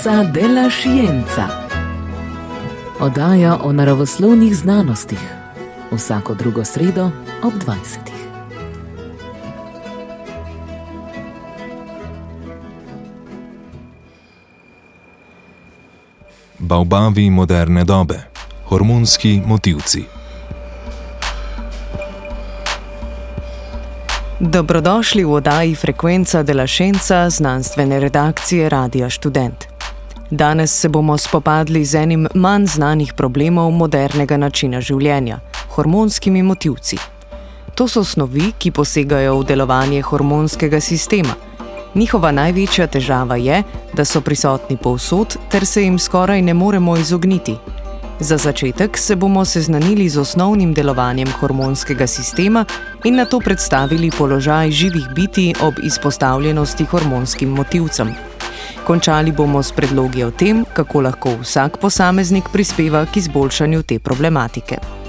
Frekvenca della Scienza. Oddaja o naravoslovnih znanostih. Vsako drugo sredo ob 20. Baubavi moderne dobe, hormonski motivci. Dobrodošli v oddaji Frekvenca della Scienza znanstvene redakcije Radia Student. Danes se bomo spopadli z enim manj znanih problemov modernega načina življenja - hormonskimi motivci. To so snovi, ki posegajo v delovanje hormonskega sistema. Njihova največja težava je, da so prisotni povsod, ter se jim skoraj ne moremo izogniti. Za začetek se bomo seznanili z osnovnim delovanjem hormonskega sistema in na to predstavili položaj živih biti ob izpostavljenosti hormonskim motivcem. Končali bomo s predlogi o tem, kako lahko vsak posameznik prispeva k izboljšanju te problematike.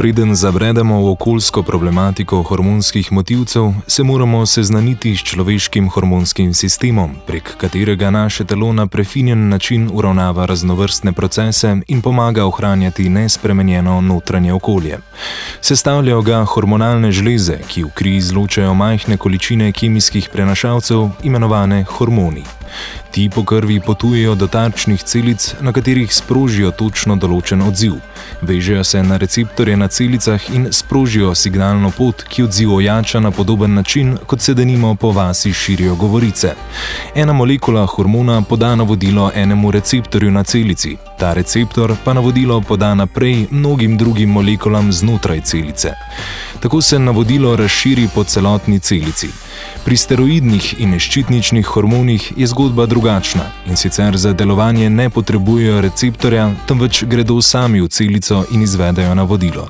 Preden zabredemo v okoljsko problematiko hormonskih motivcev, se moramo seznaniti s človeškim hormonskim sistemom, prek katerega naše telo na prefinjen način uravnava raznovrstne procese in pomaga ohranjati nespremenjeno notranje okolje. Sestavljajo ga hormonalne žleze, ki v kri izločajo majhne količine kemijskih prenašalcev, imenovane hormoni. Ti po krvi potujejo do tarčnih celic, na katerih sprožijo točno določen odziv. Vežejo se na receptorje na celicah in sprožijo signalno pot, ki odziv ojača na podoben način, kot se denimo po vasi širijo govorice. Ena molekula hormona poda navodilo enemu receptorju na celici, ta receptor pa navodilo poda naprej mnogim drugim molekulam znotraj celice. Tako se navodilo razširi po celotni celici. Pri steroidnih in ščitničnih hormonih je zgodba drugačna in sicer za delovanje ne potrebujejo receptorja, temveč gredo sami v celico in izvedejo navodilo.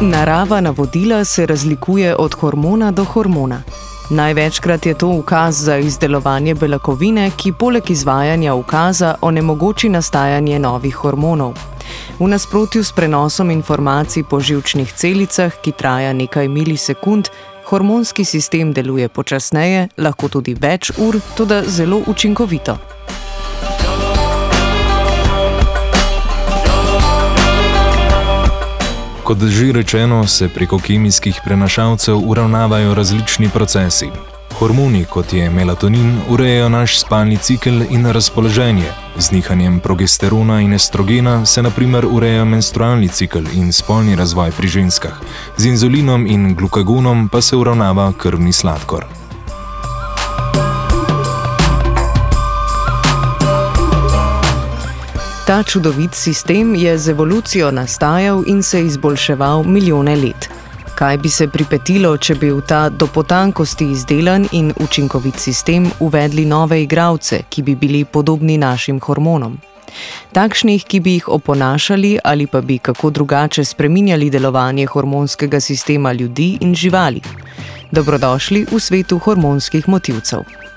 Narava navodila se razlikuje od hormona do hormona. Največkrat je to ukaz za izdelovanje beljakovine, ki poleg izvajanja ukaza onemogoči nastajanje novih hormonov. V nasprotju s prenosom informacij po žilčnih celicah, ki traja nekaj milisekund, hormonski sistem deluje počasneje, lahko tudi več ur, tudi zelo učinkovito. Kot že rečeno, se preko kemijskih prenašalcev uravnavajo različni procesi. Hormoni, kot je melatonin, urejajo naš spalni cikel in razpoloženje. Z nihanjem progesterona in estrogena se naprimer ureja menstrualni cikel in spolni razvoj pri ženskah. Z inzulinom in glukagonom pa se uravnava krvni sladkor. Ta čudovit sistem je z evolucijo nastajal in se izboljševal milijone let. Kaj bi se pripetilo, če bi v ta do potankosti izdelan in učinkovit sistem uvedli nove igralce, ki bi bili podobni našim hormonom? Takšnih, ki bi jih oponašali ali pa bi kako drugače spreminjali delovanje hormonskega sistema ljudi in živali. Dobrodošli v svetu hormonskih motivcev.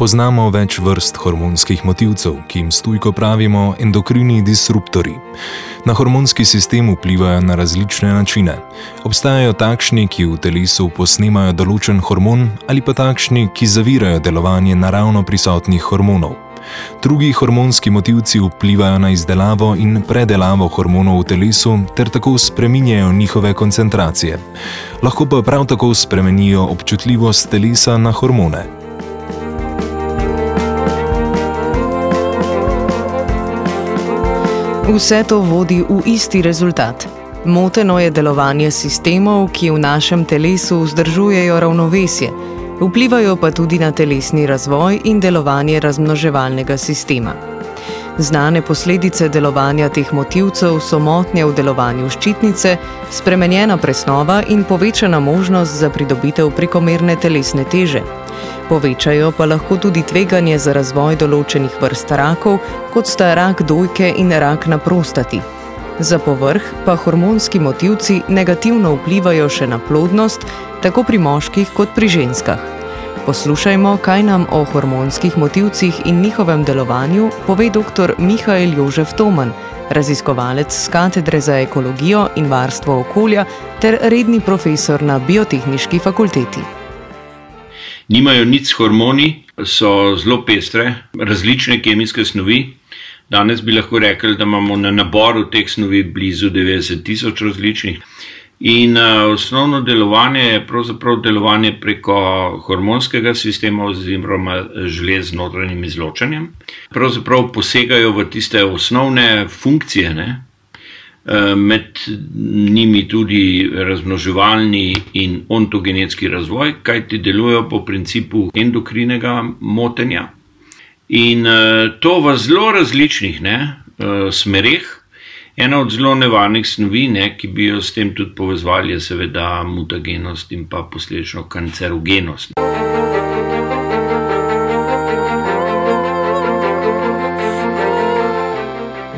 Poznamo več vrst hormonskih motivcev, ki jim stujko pravimo endokrini disruptori. Na hormonski sistem vplivajo na različne načine. Obstajajo takšni, ki v telesu posnemajo določen hormon, ali pa takšni, ki zavirajo delovanje naravno prisotnih hormonov. Drugi hormonski motivci vplivajo na izdelavo in predelavo hormonov v telesu ter tako spreminjajo njihove koncentracije. Lahko pa prav tako spremenijo občutljivost telesa na hormone. Vse to vodi v isti rezultat. Moteno je delovanje sistemov, ki v našem telesu vzdržujejo ravnovesje, vplivajo pa tudi na telesni razvoj in delovanje razmnoževalnega sistema. Znane posledice delovanja teh motivcev so motnje v delovanju ščitnice, spremenjena presnova in povečana možnost za pridobitev prekomerne telesne teže. Povečajo pa lahko tudi tveganje za razvoj določenih vrst rakov, kot sta rak dojke in rak na prostati. Za povrh pa hormonski motivci negativno vplivajo še na plodnost, tako pri moških kot pri ženskah. Poslušajmo, kaj nam o hormonskih motivcih in njihovem delovanju pove dr. Mihael Jožef Toman, raziskovalec z katedre za ekologijo in varstvo okolja ter redni profesor na biotehnički fakulteti. Nimajo nič s hormoni, so zelo pestre, različne kemijske snovi. Danes bi lahko rekli, da imamo na naboru teh snovi blizu 90 tisoč različnih. In uh, osnovno delovanje je pravzaprav delovanje preko hormonskega sistema oziroma žlez z notranjim izločanjem. Pravzaprav posegajo v tiste osnovne funkcije, ne? Med njimi tudi razmnoževalni in ontogenetski razvoj, kaj ti delujejo po principu endokrinega motenja. In to v zelo različnih ne, smereh. Ena od zelo nevarnih snovi, ne, ki bi jo s tem tudi povezali, je seveda mutagenost in pa posledično kancerogenost.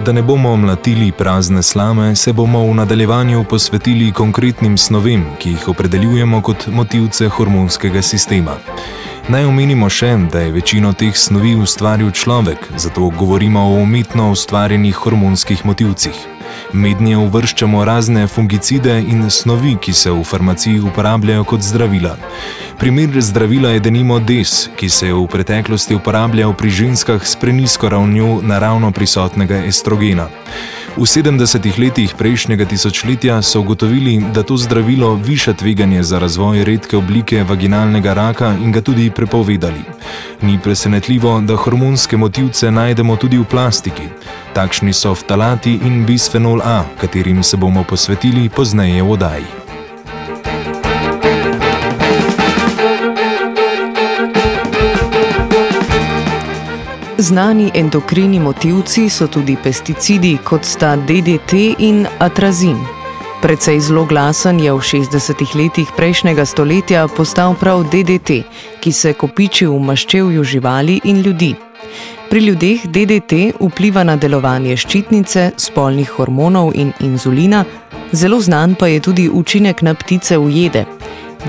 Da ne bomo mlatili prazne slame, se bomo v nadaljevanju posvetili konkretnim snovem, ki jih opredeljujemo kot motivce hormonskega sistema. Naj omenimo še, da je večino teh snovi ustvaril človek, zato govorimo o umetno ustvarjenih hormonskih motivcih. Mednje uvrščamo razne fungicide in snovi, ki se v farmaciji uporabljajo kot zdravila. Primer zdravila je denimo des, ki se je v preteklosti uporabljal pri ženskah s prenisko ravnjo naravno prisotnega estrogena. V 70-ih letih prejšnjega tisočletja so ugotovili, da to zdravilo viša tveganje za razvoj redke oblike vaginalnega raka in ga tudi prepovedali. Ni presenetljivo, da hormonske motivce najdemo tudi v plastiki. Takšni so ftalati in bisfenol A, katerim se bomo posvetili pozneje v oddaji. Znani endokrini motivci so tudi pesticidi, kot sta DDT in atrazin. Predvsej zelo glasen je v 60-ih letih prejšnjega stoletja postal prav DDT, ki se kopiči v maščevju živali in ljudi. Pri ljudeh DDT vpliva na delovanje ščitnice, spolnih hormonov in inzulina, zelo znan pa je tudi učinek na ptice v jede.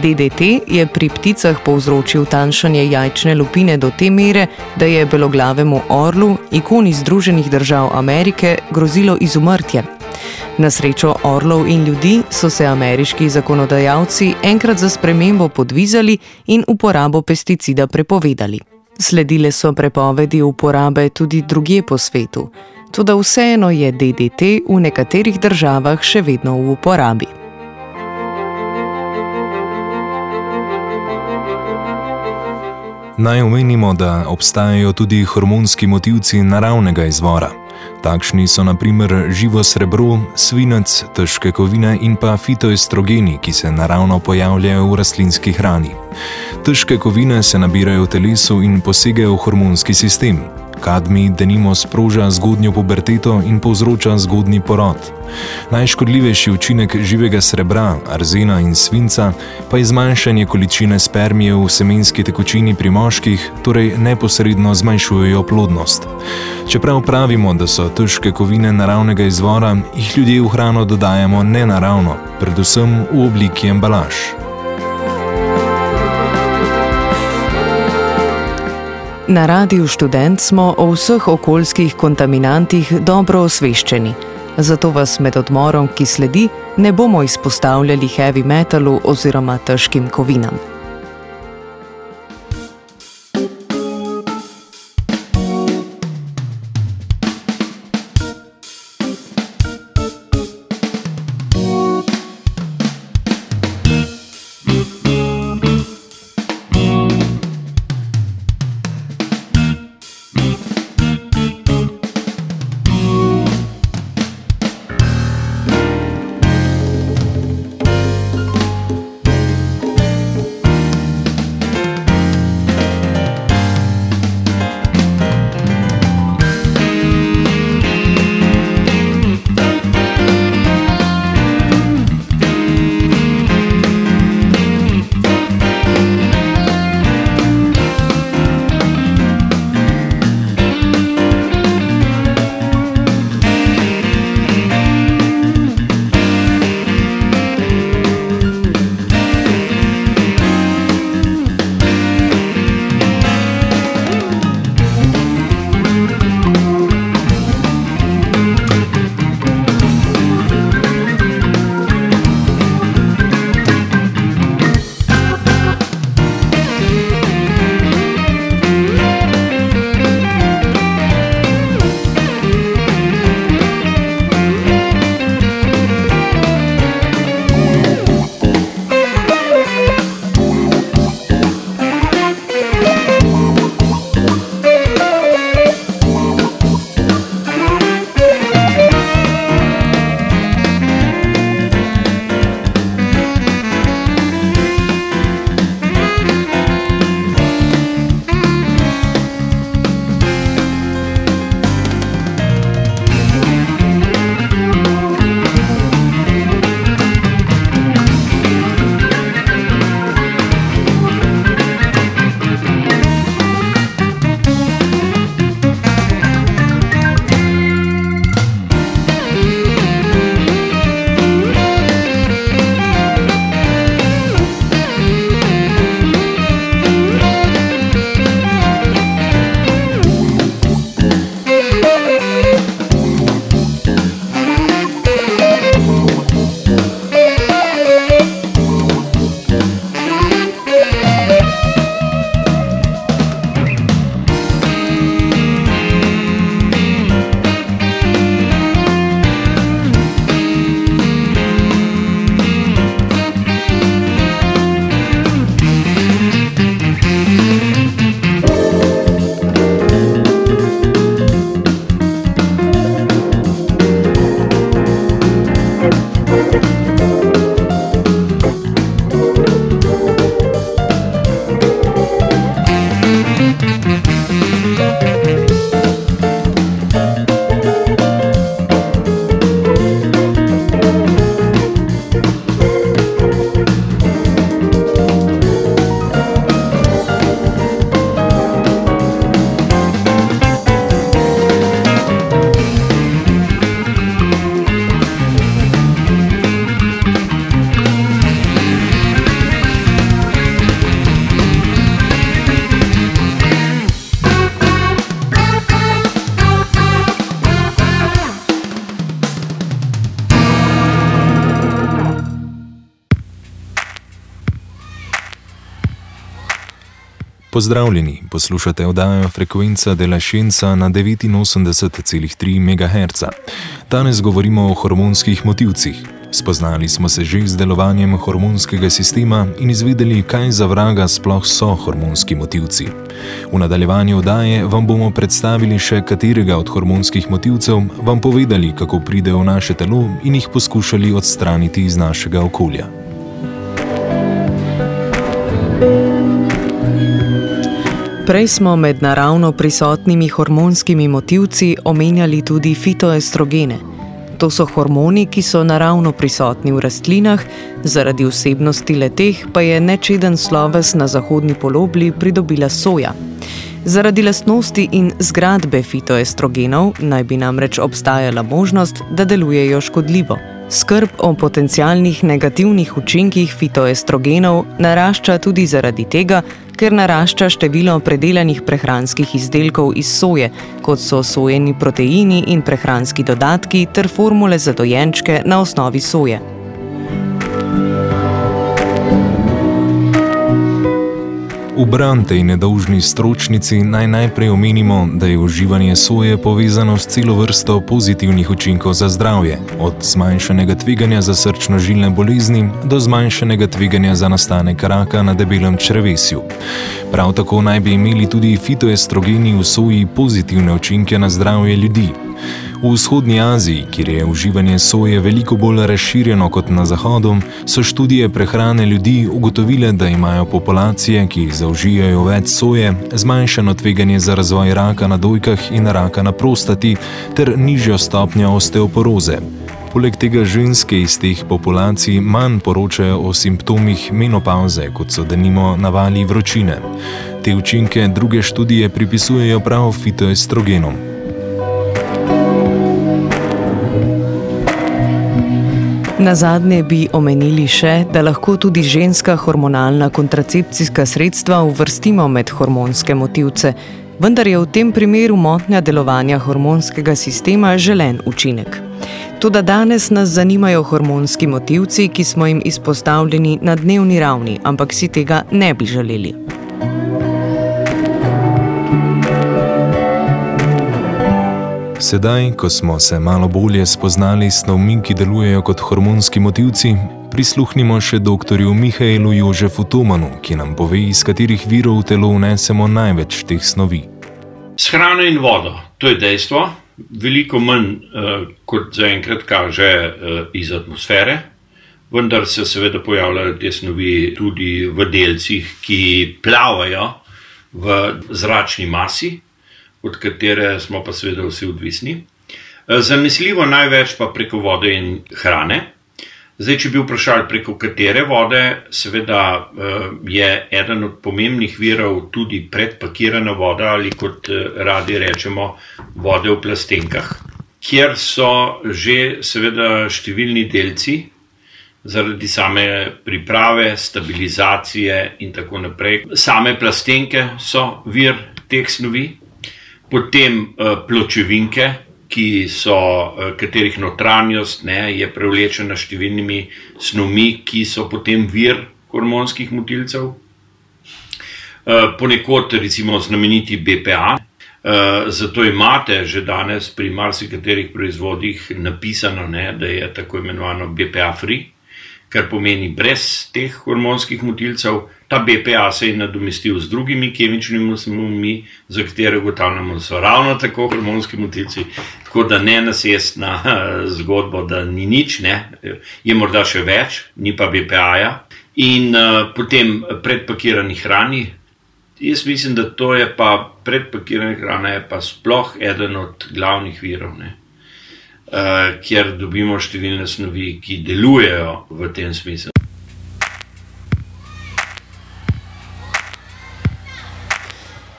DDT je pri pticah povzročil tanjšanje jajčne lupine do te mere, da je beloglavemu orlu, ikoni Združenih držav Amerike, grozilo izumrtje. Na srečo orlov in ljudi so se ameriški zakonodajalci enkrat za spremembo podvizali in uporabo pesticida prepovedali. Sledile so prepovedi uporabe tudi drugje po svetu, tudi vseeno je DDT v nekaterih državah še vedno v uporabi. Naj omenimo, da obstajajo tudi hormonski motivci naravnega izvora. Takšni so naprimer živo srebro, svinec, težke kovine in pa fitoestrogeni, ki se naravno pojavljajo v rastlinski hrani. Težke kovine se nabirajo v telesu in posegajo v hormonski sistem, kadmi denimo sproža zgodnjo puberteto in povzroča zgodni porod. Najškodljivejši učinek živega srebra, arzena in svinca pa je zmanjšanje količine spermije v semenski tekočini pri moških, torej neposredno zmanjšujejo plodnost. Čeprav pravimo, da so težke kovine naravnega izvora, jih ljudje v hrano dodajamo nenaravno, predvsem v obliki embalaž. Na radiju študent smo o vseh okoljskih kontaminantih dobro osveščeni. Zato vas med odmorom, ki sledi, ne bomo izpostavljali heavy metalu oziroma težkim kovinam. Pozdravljeni, poslušate oddajo Frekvenca de la Scienza na 89,3 MHz. Danes govorimo o hormonskih motivcih. Spoznali smo se že z delovanjem hormonskega sistema in izvedeli, kaj za vraga sploh so hormonski motivci. V nadaljevanju oddaje vam bomo predstavili še katerega od hormonskih motivcev, vam povedali, kako pridejo v naše telo in jih poskušali odstraniti iz našega okolja. Prej smo med naravno prisotnimi hormonskimi motivci omenjali tudi fitoestrogene. To so hormoni, ki so naravno prisotni v rastlinah, zaradi vsebnosti leteh pa je nečeden sloves na zahodni polobli pridobila soja. Zaradi lastnosti in zgradbe fitoestrogenov naj bi namreč obstajala možnost, da delujejo škodljivo. Skrb o potencialnih negativnih učinkih fitoestrogenov narašča tudi zaradi tega, ker narašča število predelanih prehranskih izdelkov iz soje, kot so sojeni proteini in prehranski dodatki ter formule za dojenčke na osnovi soje. V brante in nedolžni stročnici naj najprej omenimo, da je uživanje soje povezano s celo vrsto pozitivnih učinkov za zdravje, od zmanjšanega tveganja za srčno-žilne bolezni do zmanjšanega tveganja za nastanek raka na debelem črevesju. Prav tako naj bi imeli tudi fitoestrogeni v soji pozitivne učinke na zdravje ljudi. V vzhodnji Aziji, kjer je uživanje soje veliko bolj razširjeno kot na zahodu, so študije prehrane ljudi ugotovile, da imajo populacije, ki zaužijajo več soje, zmanjšano tveganje za razvoj raka na dojkah in raka na prostati ter nižjo stopnjo osteoporoze. Poleg tega ženske iz teh populacij manj poročajo o simptomih menopauze, kot so denimo navali vročine. Te učinke druge študije pripisujejo prav fitoestrogenom. Na zadnje bi omenili še, da lahko tudi ženska hormonalna kontracepcijska sredstva uvrstimo med hormonske motivce, vendar je v tem primeru motnja delovanja hormonskega sistema želen učinek. Tudi danes nas zanimajo hormonski motivci, ki smo jim izpostavljeni na dnevni ravni, ampak si tega ne bi želeli. Sedaj, ko smo se malo bolje spoznali s snovmi, ki delujejo kot hormonski motivci, prisluhnimo še dr. Mihajlu Jožefu Tomanu, ki nam pove, iz katerih virov v telo vnesemo največ teh snovi. S hrano in vodo, to je dejstvo, veliko manj uh, kot zaenkrat kaže uh, iz atmosfere, vendar se seveda pojavljajo te snovi tudi v delcih, ki plavajo v zračni masi od katere smo pa seveda vsi odvisni. Eh, zanesljivo največ pa preko vode in hrane. Zdaj, če bi vprašali, preko katere vode, seveda eh, je eden od pomembnih virov tudi predpakirana voda ali kot eh, radi rečemo, vode v plastenkah, kjer so že seveda številni delci zaradi same priprave, stabilizacije in tako naprej. Same plastenke so vir teh snovi, potem uh, pločevinke, so, uh, katerih notranjost ne, je prevlečena s številnimi snovmi, ki so potem vir hormonskih motilcev. Uh, ponekod, recimo, znameniti BPA. Uh, zato imate že danes pri marsikaterih proizvodih napisano, ne, da je tako imenovano BPA-free, kar pomeni brez teh hormonskih motilcev, Ta BPA se je nadomestil z drugimi kemičnimi snovmi, za katere ugotavljamo, da so ravno tako hormonski motilci. Tako da ne nasestna zgodba, da ni nič, ne. je morda še več, ni pa BPA-ja. In uh, potem predpakirani hrani. Jaz mislim, da to je pa predpakirana hrana, je pa sploh eden od glavnih virov, uh, kjer dobimo številne snovi, ki delujejo v tem smislu.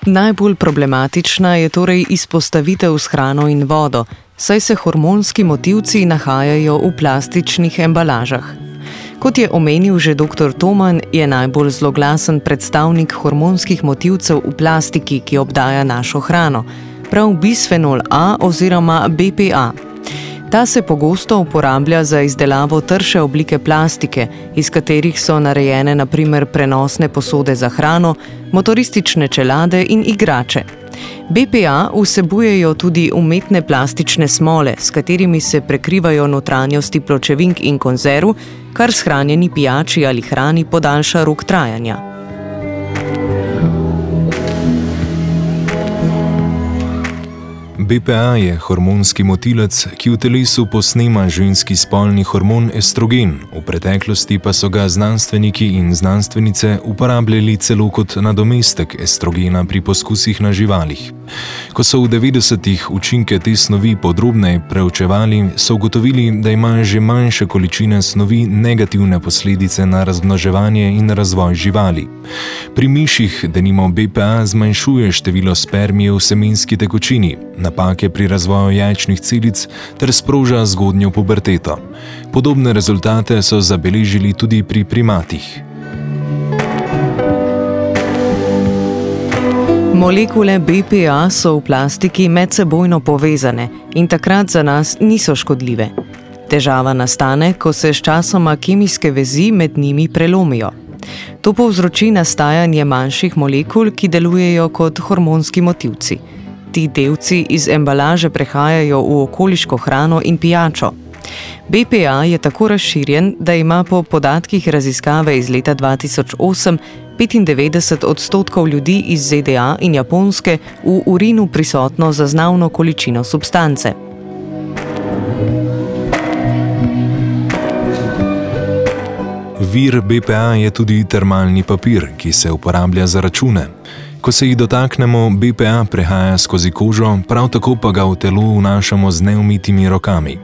Najbolj problematična je torej izpostavitev s hrano in vodo, saj se hormonski motivci nahajajo v plastičnih embalažah. Kot je omenil že dr. Toman, je najbolj zloglasen predstavnik hormonskih motivcev v plastiki, ki obdaja našo hrano, prav bisfenol A oziroma BPA. Ta se pogosto uporablja za izdelavo trše oblike plastike, iz katerih so narejene naprimer prenosne posode za hrano, motoristične čelade in igrače. BPA vsebujejo tudi umetne plastične smole, s katerimi se prekrivajo notranjosti pločevink in konzerv, kar shranjeni pijači ali hrani podaljša rok trajanja. BPA je hormonski motilec, ki v telesu posnema ženski spolni hormon estrogen, v preteklosti pa so ga znanstveniki in znanstvenice uporabljali celo kot nadomestek estrogena pri poskusih na živalih. Ko so v 90-ih učinke te snovi podrobneje preučevali, so ugotovili, da ima že manjše količine snovi negativne posledice na razmnoževanje in razvoj živali. Pri miših, da nimo BPA zmanjšuje število spermije v semenski tekočini, napake pri razvoju jajčnih celic ter sproža zgodnjo puberteto. Podobne rezultate so zabeležili tudi pri primatih. Molekule BPA so v plastiki medsebojno povezane in takrat za nas niso škodljive. Težava nastane, ko se s časoma kemijske vezi med njimi prelomijo. To povzroči nastajanje manjših molekul, ki delujejo kot hormonski motivci. Ti delci iz embalaže prehajajo v okoliško hrano in pijačo. BPA je tako razširjen, da ima po podatkih raziskave iz leta 2008 95 odstotkov ljudi iz ZDA in Japonske v urinu prisotno zaznavno količino substance. Vir BPA je tudi termalni papir, ki se uporablja za račune. Ko se jih dotaknemo, BPA prehaja skozi kožo, prav tako pa ga v telo vnašamo z neumitimi rokami.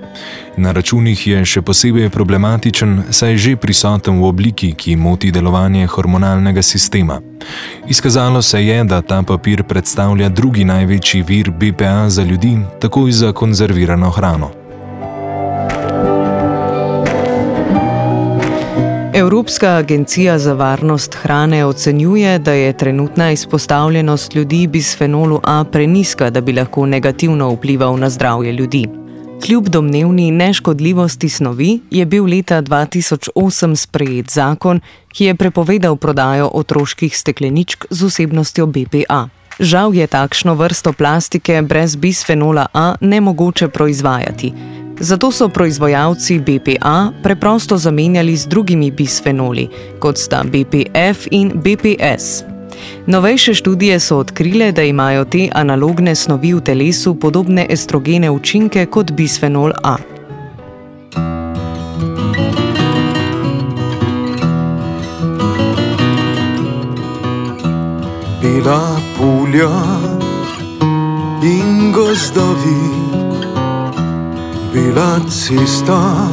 Na računih je še posebej problematičen, saj je že prisoten v obliki, ki moti delovanje hormonalnega sistema. Izkazalo se je, da ta papir predstavlja drugi največji vir BPA za ljudi, takoj za konzervirano hrano. Evropska agencija za varnost hrane ocenjuje, da je trenutna izpostavljenost ljudi bisfenolu A preniska, da bi lahko negativno vplival na zdravje ljudi. Kljub domnevni neškodljivosti snovi je bil leta 2008 sprejet zakon, ki je prepovedal prodajo otroških stekleničk z vsebnostjo BPA. Žal je takšno vrsto plastike brez bisfenola A nemogoče proizvajati. Zato so proizvajalci BPA preprosto zamenjali z drugimi bisfenoli, kot sta BPF in BPS. Novejše študije so odkrile, da imajo te analogne snovi v telesu podobne estrogene učinke kot bisfenol A. Bila pulja in gozdovi bila cesta,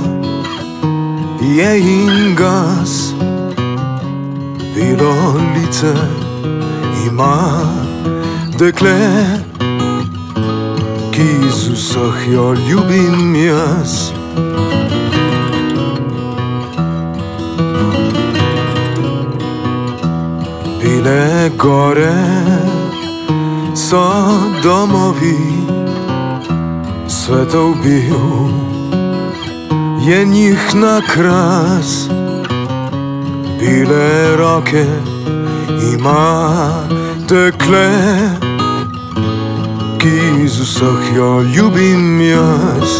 je in gas, bilo lice ima dekle, ki z vseh jo ljubim jaz. Bile gore so domovi svetov bil, je njih na kras, bile roke ima tekle, ki iz vseh jo ljubim jaz.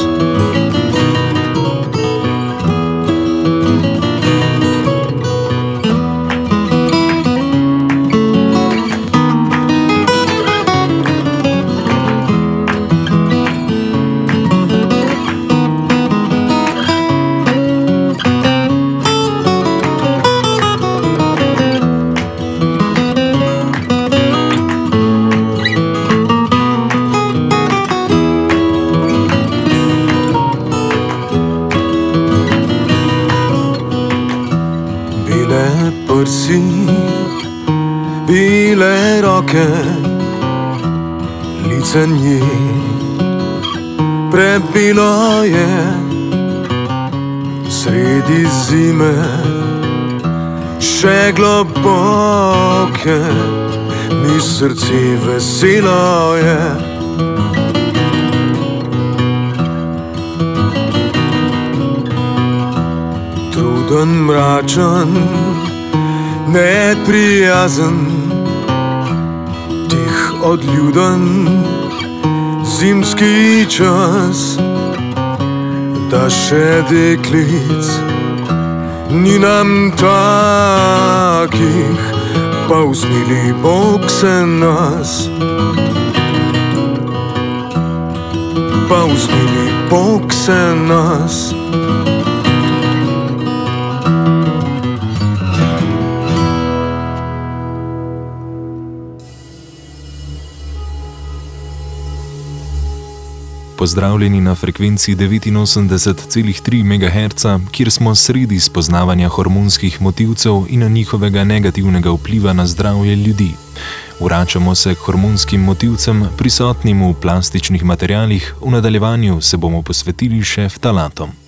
roke, lice nje prebilo je sredi zime, še globoke, mi srce veselo je. Truden, mračen, neprijazen odljuden, zimski čas, da še deklic ni nam takih, pa vzmili Bog se nas. Pa vzmili Bog se nas. Pozdravljeni na frekvenci 89,3 MHz, kjer smo sredi spoznavanja hormonskih motivcev in njihovega negativnega vpliva na zdravje ljudi. Vračamo se k hormonskim motivcem, prisotnim v plastičnih materijalih, v nadaljevanju se bomo posvetili še ftalatom.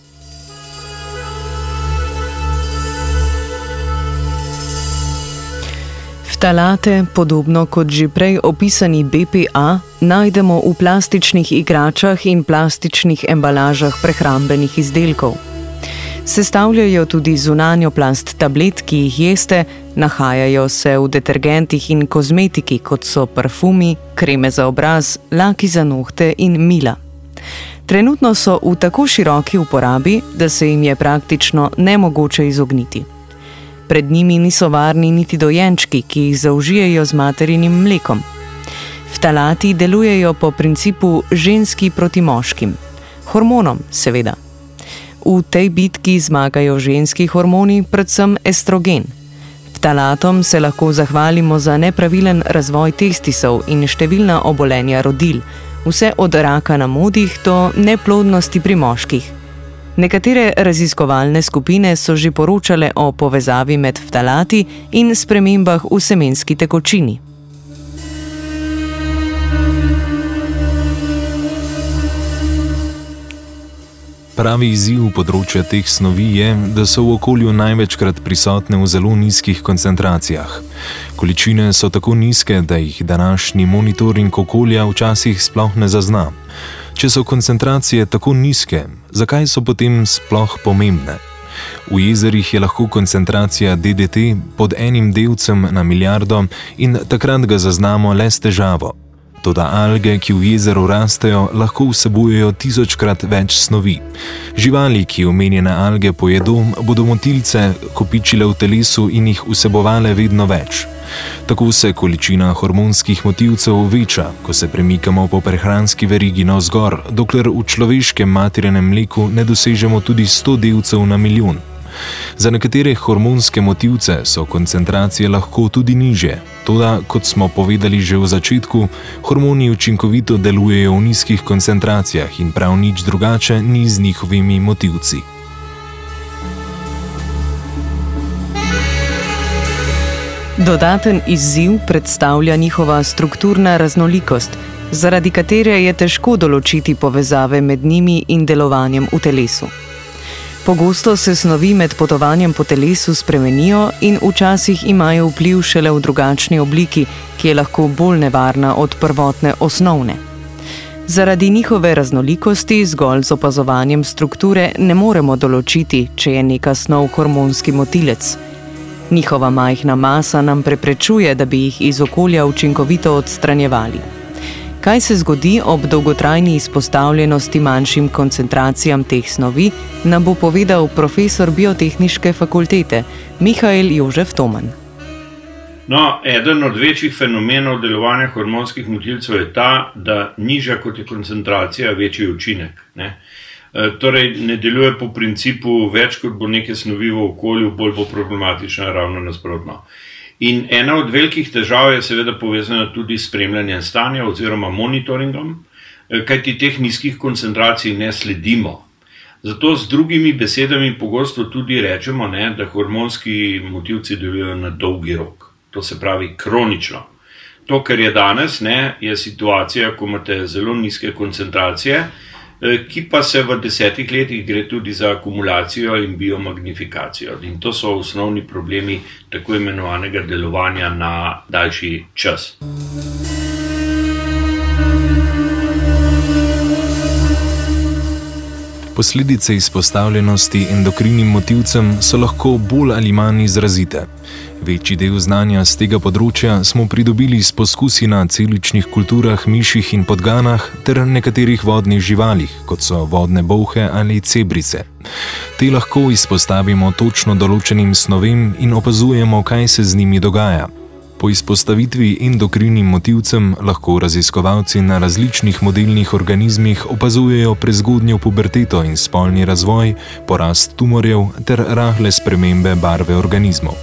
Ftalate, podobno kot že prej opisani BPA, najdemo v plastičnih igračah in plastičnih embalažah prehrambenih izdelkov. Sestavljajo tudi zunanjo plast tablet, ki jih jeste, nahajajo se v detergentih in kozmetiki, kot so parfumi, kreme za obraz, laki za nohte in mila. Trenutno so v tako široki uporabi, da se jim je praktično nemogoče izogniti. Pred njimi niso varni niti dojenčki, ki jih zaužijajo z materinim mlekom. Ftalati delujejo po principu ženski proti moškim, hormonom, seveda. V tej bitki zmagajo ženski hormoni, predvsem estrogen. Ftalatom se lahko zahvalimo za nepravilen razvoj testisov in številna obolenja rodil, vse od raka na modih do neplodnosti pri moških. Nekatere raziskovalne skupine so že poročale o povezavi med ftalati in spremembah v semenski tekočini. Pravi izziv področja teh snovi je, da so v okolju največkrat prisotne v zelo nizkih koncentracijah. Količine so tako nizke, da jih današnji monitoring okolja včasih sploh ne zazna. Če so koncentracije tako nizke, zakaj so potem sploh pomembne? V jezerih je lahko koncentracija DDT pod enim delcem na milijardo in takrat ga zaznamo le s težavo. Toda alge, ki v jezeru rastejo, lahko vsebujejo tisočkrat več snovi. Živali, ki omenjene alge pojedo, bodo motilce kopičile v telesu in jih vsebovale vedno več. Tako se količina hormonskih motivcev veča, ko se premikamo po prehranski verigi navzgor, dokler v človeškem materinem mleku ne dosežemo tudi 100 delcev na milijon. Za nekatere hormonske motivce so koncentracije lahko tudi niže, toda, kot smo povedali že v začetku, hormoni učinkovito delujejo v nizkih koncentracijah in prav nič drugače ni z njihovimi motivci. Dodaten izziv predstavlja njihova strukturna raznolikost, zaradi katere je težko določiti povezave med njimi in delovanjem v telesu. Pogosto se snovi med potovanjem po telesu spremenijo in včasih imajo vpliv šele v drugačni obliki, ki je lahko bolj nevarna od prvotne osnovne. Zaradi njihove raznolikosti zgolj z opazovanjem strukture ne moremo določiti, če je neka snov hormonski motilec. Njihova majhna masa nam preprečuje, da bi jih iz okolja učinkovito odstranjevali. Kaj se zgodi ob dolgotrajni izpostavljenosti manjšim koncentracijam teh snovi, nam bo povedal profesor biotehničke fakultete Mihajl Jožef Toman. No, eden od večjih fenomenov delovanja hormonskih motilcev je ta, da nižja kot je koncentracija, večji učinek. Ne? Eh, torej, ne deluje po principu, več kot bo neke snovi v okolju, bolj bo problematična, ravno nasprotno. In ena od velikih težav je seveda povezana tudi s spremljanjem stanja oziroma monitoringom, eh, kajti teh nizkih koncentracij ne sledimo. Zato z drugimi besedami pogosto tudi rečemo, ne, da hormonski motivci delujejo na dolgi rok, to se pravi kronično. To, kar je danes, ne, je situacija, ko imate zelo nizke koncentracije. Eh, ki pa se v desetih letih gre tudi za akumulacijo in biomagnifikacijo. In to so osnovni problemi tako imenovanega delovanja na daljši čas. Posledice izpostavljenosti endokrinim motivcem so lahko bolj ali manj izrazite. Večji del znanja z tega področja smo pridobili s poskusi na celičnih kulturah, miših in podganah ter nekaterih vodnih živalih, kot so vodne bohe ali cebrice. Te lahko izpostavimo točno določenim snovem in opazujemo, kaj se z njimi dogaja. Po izpostavitvi endokrinim motivcem lahko raziskovalci na različnih modelnih organizmih opazujejo prezgodnjo puberteto in spolni razvoj, porast tumorjev ter rahle spremembe barve organizmov.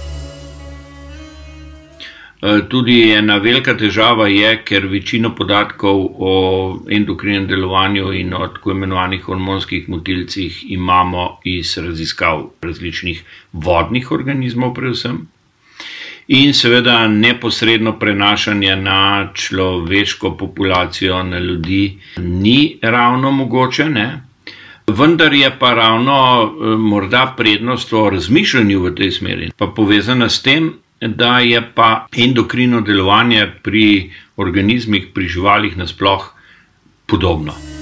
E, tudi ena velika težava je, ker večino podatkov o endokrinem delovanju in o tako imenovanih hormonskih motilcih imamo iz raziskav različnih vodnih organizmov, predvsem in seveda neposredno prenašanje na človeško populacijo, na ljudi, ni ravno mogoče. Ne? Vendar je pa ravno eh, morda prednost o razmišljanju v tej smeri, pa povezana s tem, da je pa endokrino delovanje pri organizmih, pri živalih nasploh podobno.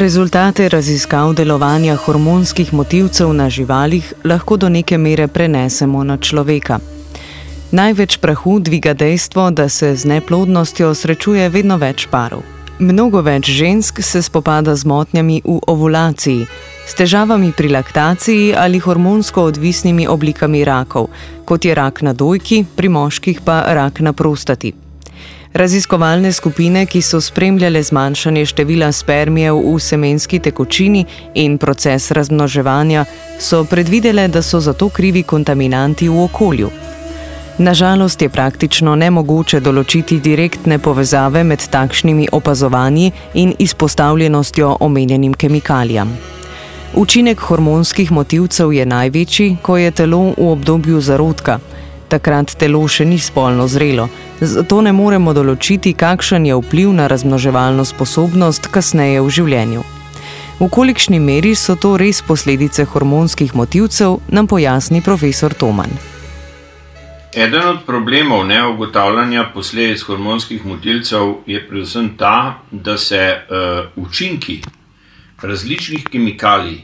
Rezultate raziskav delovanja hormonskih motivcev na živalih lahko do neke mere prenesemo na človeka. Največ prahu dviga dejstvo, da se z neplodnostjo srečuje vedno več parov. Mnogo več žensk se spopada z motnjami v ovulaciji, s težavami pri laktaciji ali hormonsko odvisnimi oblikami rakov, kot je rak na dojki, pri moških pa rak na prostati. Raziskovalne skupine, ki so spremljale zmanjšanje števila spermijev v semenski tekočini in proces razmnoževanja, so predvidele, da so za to krivi kontaminanti v okolju. Nažalost je praktično nemogoče določiti direktne povezave med takšnimi opazovanji in izpostavljenostjo omenjenim kemikalijam. Učinek hormonskih motivcev je največji, ko je telo v obdobju zarodka. Takrat telo še ni spolno zrelo, zato ne moremo določiti, kakšen je vpliv na razmnoževalno sposobnost kasneje v življenju. V kolikšni meri so to res posledice hormonskih motivcev, nam pojasni profesor Toman. Eden od problemov neugotavljanja posledic hormonskih motilcev je predvsem ta, da se uh, učinki različnih kemikalij,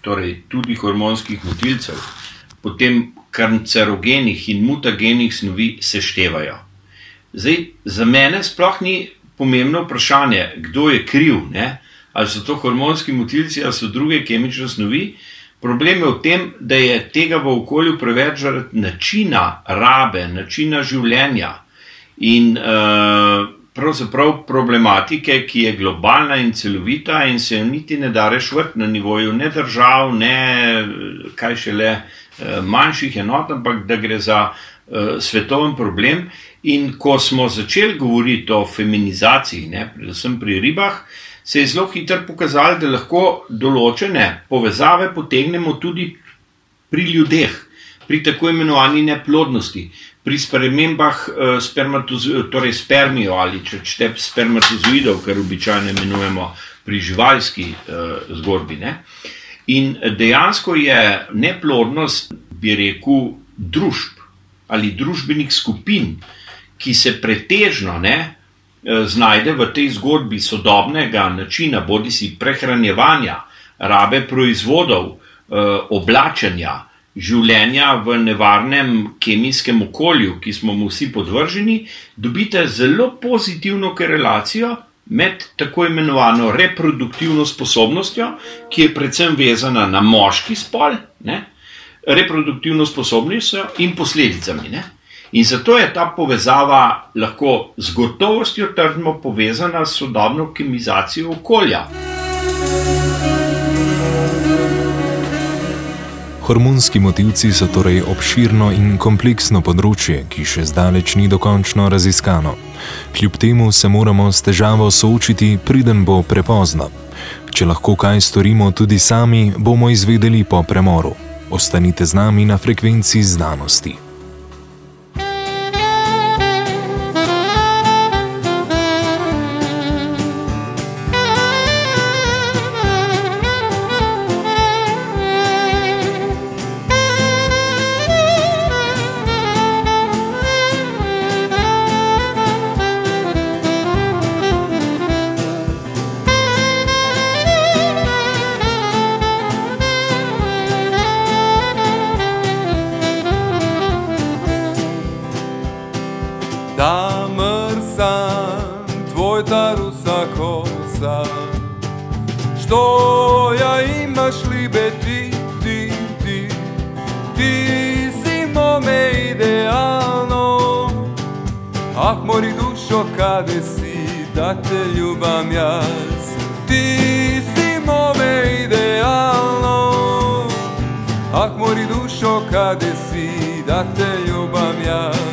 torej tudi hormonskih motilcev, potem kancerogenih in mutagenih snovi seštevajo. Zdaj, za mene sploh ni pomembno vprašanje, kdo je kriv, ne? ali so to hormonski motilci ali so druge kemične snovi. Problem je v tem, da je tega v okolju preveč zaradi načina rabe, načina življenja in uh, pravzaprav problematike, ki je globalna in celovita in se jo niti ne da rešiti na nivoju ne držav, ne kaj šele. Eh, manjših enot, ampak da gre za uh, svetoven problem. In ko smo začeli govoriti o feminizaciji, ne, predvsem pri ribah, se je zelo hitro pokazalo, da lahko določene povezave potegnemo tudi pri ljudeh, pri tako imenovani neplodnosti, pri spremembah uh, torej spermijo ali če čete spermatozoidov, kar običajno imenujemo pri živalski uh, zgodbi. Uh, In dejansko je neplodnost, bi rekel, družb ali družbenih skupin, ki se pretežno ne, eh, znajde v tej zgodbi sodobnega načina, bodi si prehranjevanja, rabe proizvodov, eh, oblačenja, življenja v nevarnem kemijskem okolju, ki smo mu vsi podvrženi, dobite zelo pozitivno korelacijo med tako imenovano reproduktivno sposobnostjo, ki je predvsem vezana na moški spol, ne, reproduktivno sposobnostjo in posledicami. Ne. In zato je ta povezava lahko z gotovostjo trdno povezana s sodobno kemizacijo okolja. Hormonski motivci so torej obširno in kompleksno področje, ki še zdaleč ni dokončno raziskano. Kljub temu se moramo s težavo soočiti, preden bo prepozno. Če lahko kaj storimo tudi sami, bomo izvedeli po premoru. Ostanite z nami na frekvenci znanosti. Ljubam jaz Ti si mome idealno. Ah, mori dušo kade si da te ljubam jaz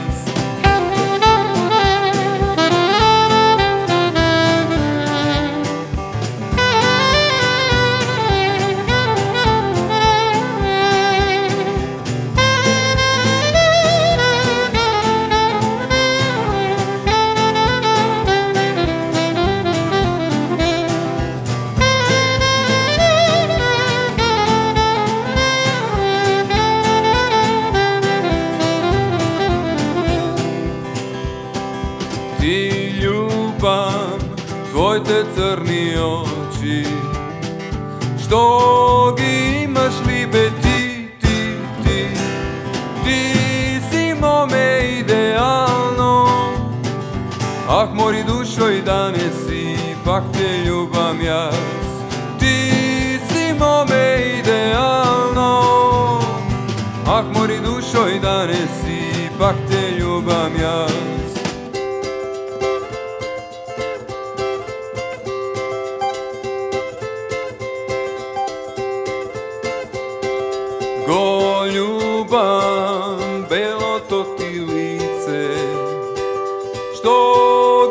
Što gi imaš libe ti, ti, ti. Ti si mome idealno. Ah, mori dušo i danes ipak te ljubam jaz. Ti si mome idealno. Ah, mori dušo i danes ipak te ljubam jaz Go ljubam, belo to ti lice. Što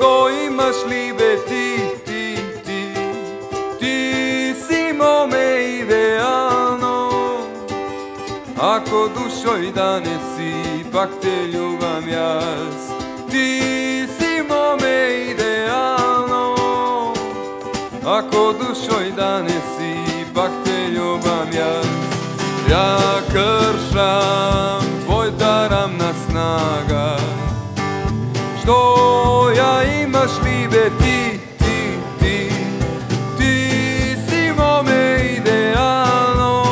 go imaš libe ti, ti, ti Ti si mome idealno. Ako dušo i danes ipak te ljubam jaz. Ti si mome idealno. Ako dušo i danes Ja kršam tvoj daram na snaga. Što ja imaš libe ti, ti, ti Ti si mome idealno.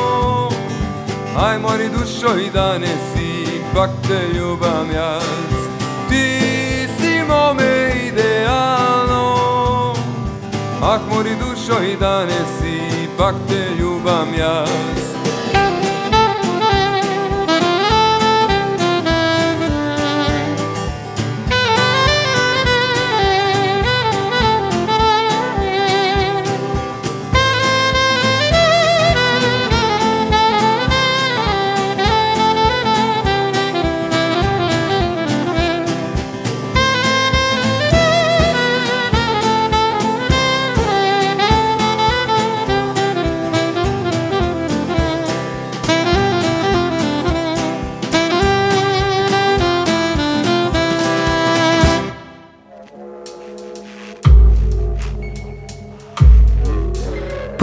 Aj mori dušo i danes ipak te ljubam jaz Ti si mome idealno. Ah mori dušo i danes ipak te ljubam jaz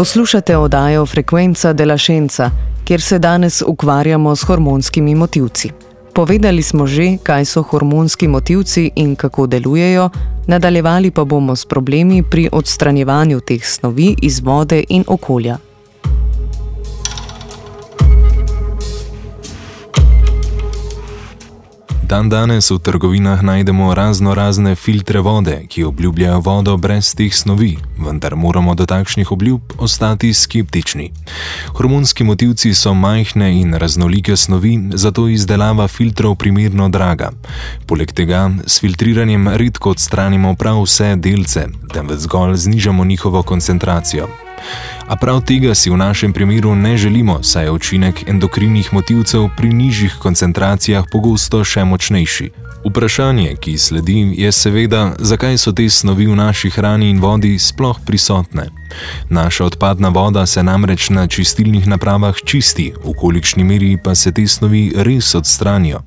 Poslušate oddajo Frekvenca de la Scienza, kjer se danes ukvarjamo s hormonskimi motivci. Povedali smo že, kaj so hormonski motivci in kako delujejo, nadaljevali pa bomo s problemi pri odstranjevanju teh snovi iz vode in okolja. Dan danes v trgovinah najdemo razno razne filtre vode, ki obljubljajo vodo brez teh snovi, vendar moramo do takšnih obljub ostati skeptični. Hormonski motivci so majhne in raznolike snovi, zato izdelava filtrov primerno draga. Poleg tega s filtriranjem redko odstranimo prav vse delce, temveč zgolj znižamo njihovo koncentracijo. A prav tega si v našem primeru ne želimo, saj je učinek endokrinnih motivcev pri nižjih koncentracijah pogosto še močnejši. Vprašanje, ki sledi, je seveda, zakaj so te snovi v naši hrani in vodi sploh prisotne. Naša odpadna voda se namreč na čistilnih napravah čisti, v kolikšni meri pa se te snovi res odstranijo.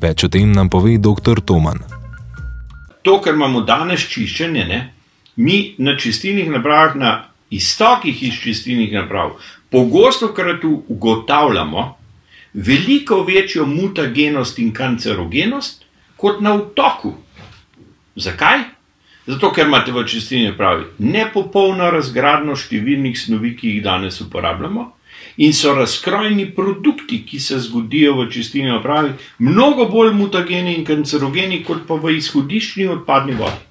Več o tem nam pove dr. Toman. To, kar imamo danes čiščenje, ne, mi na čistilnih napravah, na iz čistilnih naprav, pogosto krat ugotavljamo veliko večjo mutagenost in kancerogenost kot na vtoku. Zakaj? Zato, ker imate v čistilni napravi nepopolno razgradno številnih snovi, ki jih danes uporabljamo, in so razkrojni produkti, ki se zgodijo v čistilni napravi, mnogo bolj mutageni in kancerogeni kot pa v izhodiščni odpadni vodi.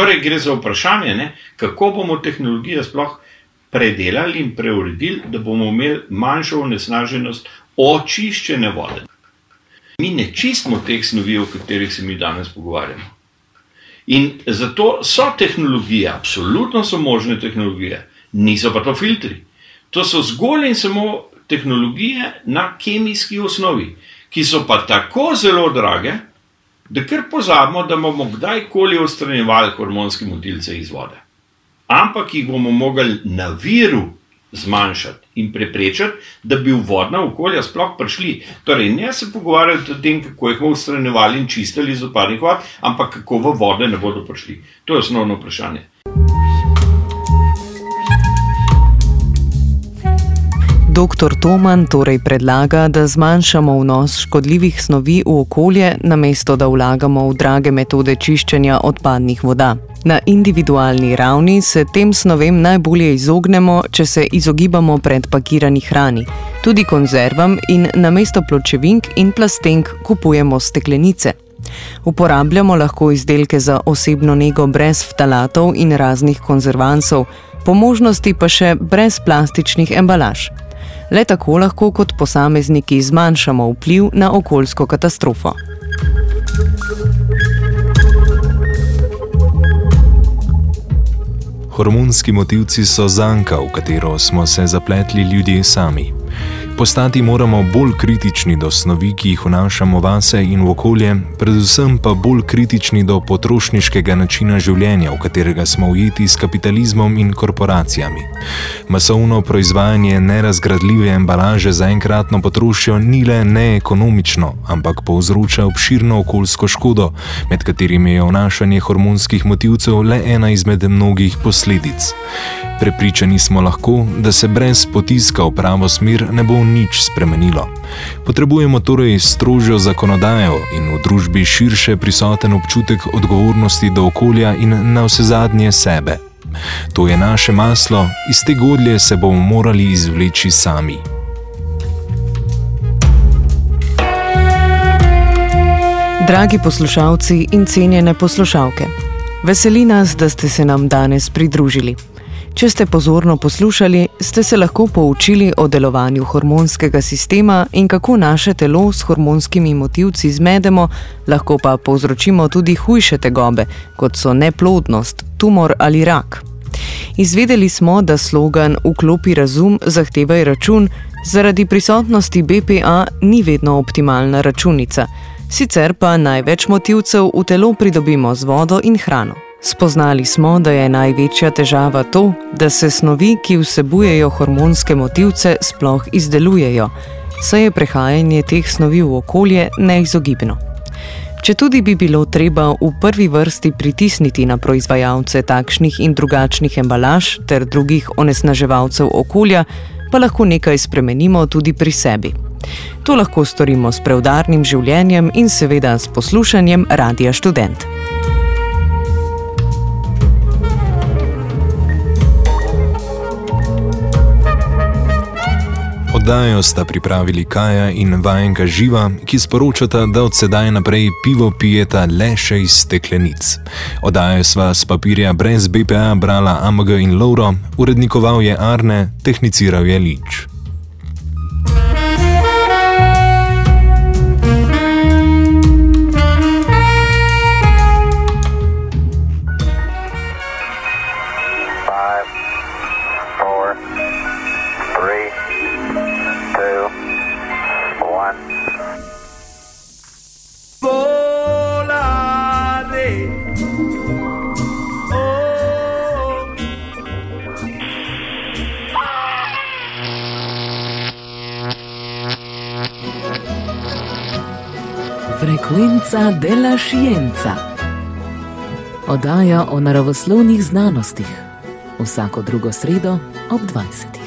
Torej, gre za vprašanje, ne, kako bomo tehnologijo sploh predelali in preuredili, da bomo imeli manjšo onesnaženost očiščene vode. Mi ne čistimo teh snovi, o katerih se mi danes pogovarjamo. In zato so tehnologije, absolutno so možne tehnologije, niso pa to filtri. To so zgolj in samo tehnologije na kemijski osnovi, ki so pa tako zelo drage, da kar pozabimo, da bomo kdajkoli odstranjevali hormonske motilce iz vode. Ampak jih bomo mogli na viru zmanjšati in preprečiti, da bi v vodna okolja sploh prišli. Torej, ne se pogovarjati o tem, kako jih bomo odstranjevali in čistili iz odpadnih vod, ampak kako v vode ne bodo prišli. To je osnovno vprašanje. Dr. Toman torej predlaga, da zmanjšamo vnos škodljivih snovi v okolje, namesto da vlagamo v drage metode čiščenja odpadnih voda. Na individualni ravni se tem snovem najbolje izognemo, če se izogibamo predpakirani hrani, tudi konzervam in namesto pločevink in plastenk kupujemo steklenice. Uporabljamo lahko izdelke za osebno nego brez ftalatov in raznih konzervansov, po možnosti pa še brez plastičnih embalaž. Le tako lahko kot posamezniki zmanjšamo vpliv na okoljsko katastrofo. Hormonski motivci so zanka, v katero smo se zapletli ljudje sami. Postati moramo bolj kritični do snovi, ki jih vnašamo vase in v okolje, predvsem pa bolj kritični do potrošniškega načina življenja, v katerega smo ujeti s kapitalizmom in korporacijami. Masovno proizvajanje nerazgradljive embalaže za enkratno potrošnjo ni le neekonomično, ampak povzroča obširno okoljsko škodo, med katerimi je vnašanje hormonskih motivcev le ena izmed mnogih posledic. Prepričani smo lahko, da se brez potiska v pravo smer ne bo nič spremenilo. Potrebujemo torej strožjo zakonodajo in v družbi širše prisoten občutek odgovornosti do okolja in na vse zadnje sebe. To je naše maslo, iz te godlje se bomo morali izvleči sami. Dragi poslušalci in cenjene poslušalke, veseli nas, da ste se nam danes pridružili. Če ste pozorno poslušali, ste se lahko poučili o delovanju hormonskega sistema in kako naše telo s hormonskimi motivci zmedemo, lahko pa povzročimo tudi hujše tegobe, kot so neplodnost, tumor ali rak. Izvedeli smo, da slogan Vklopi razum, zahtevaj račun, zaradi prisotnosti BPA ni vedno optimalna računica, sicer pa največ motivcev v telo pridobimo z vodo in hrano. Spoznali smo, da je največja težava to, da se snovi, ki vsebujejo hormonske motivce, sploh izdelujejo, saj je prehajanje teh snovi v okolje neizogibno. Če tudi bi bilo treba v prvi vrsti pritisniti na proizvajalce takšnih in drugačnih embalaž ter drugih onesnaževalcev okolja, pa lahko nekaj spremenimo tudi pri sebi. To lahko storimo s preudarnim življenjem in seveda s poslušanjem Radia Student. Oddajo sta pripravili Kaja in vajenka Živa, ki sporočata, da od sedaj naprej pivo pijeta le še iz steklenic. Oddajo sva s papirja brez BPA brala Amg in Lauro, urednikoval je Arne, tehniciral je Lič. Frequenza della Scienza. Oddaja o naravoslovnih znanostih. Vsako drugo sredo ob 20.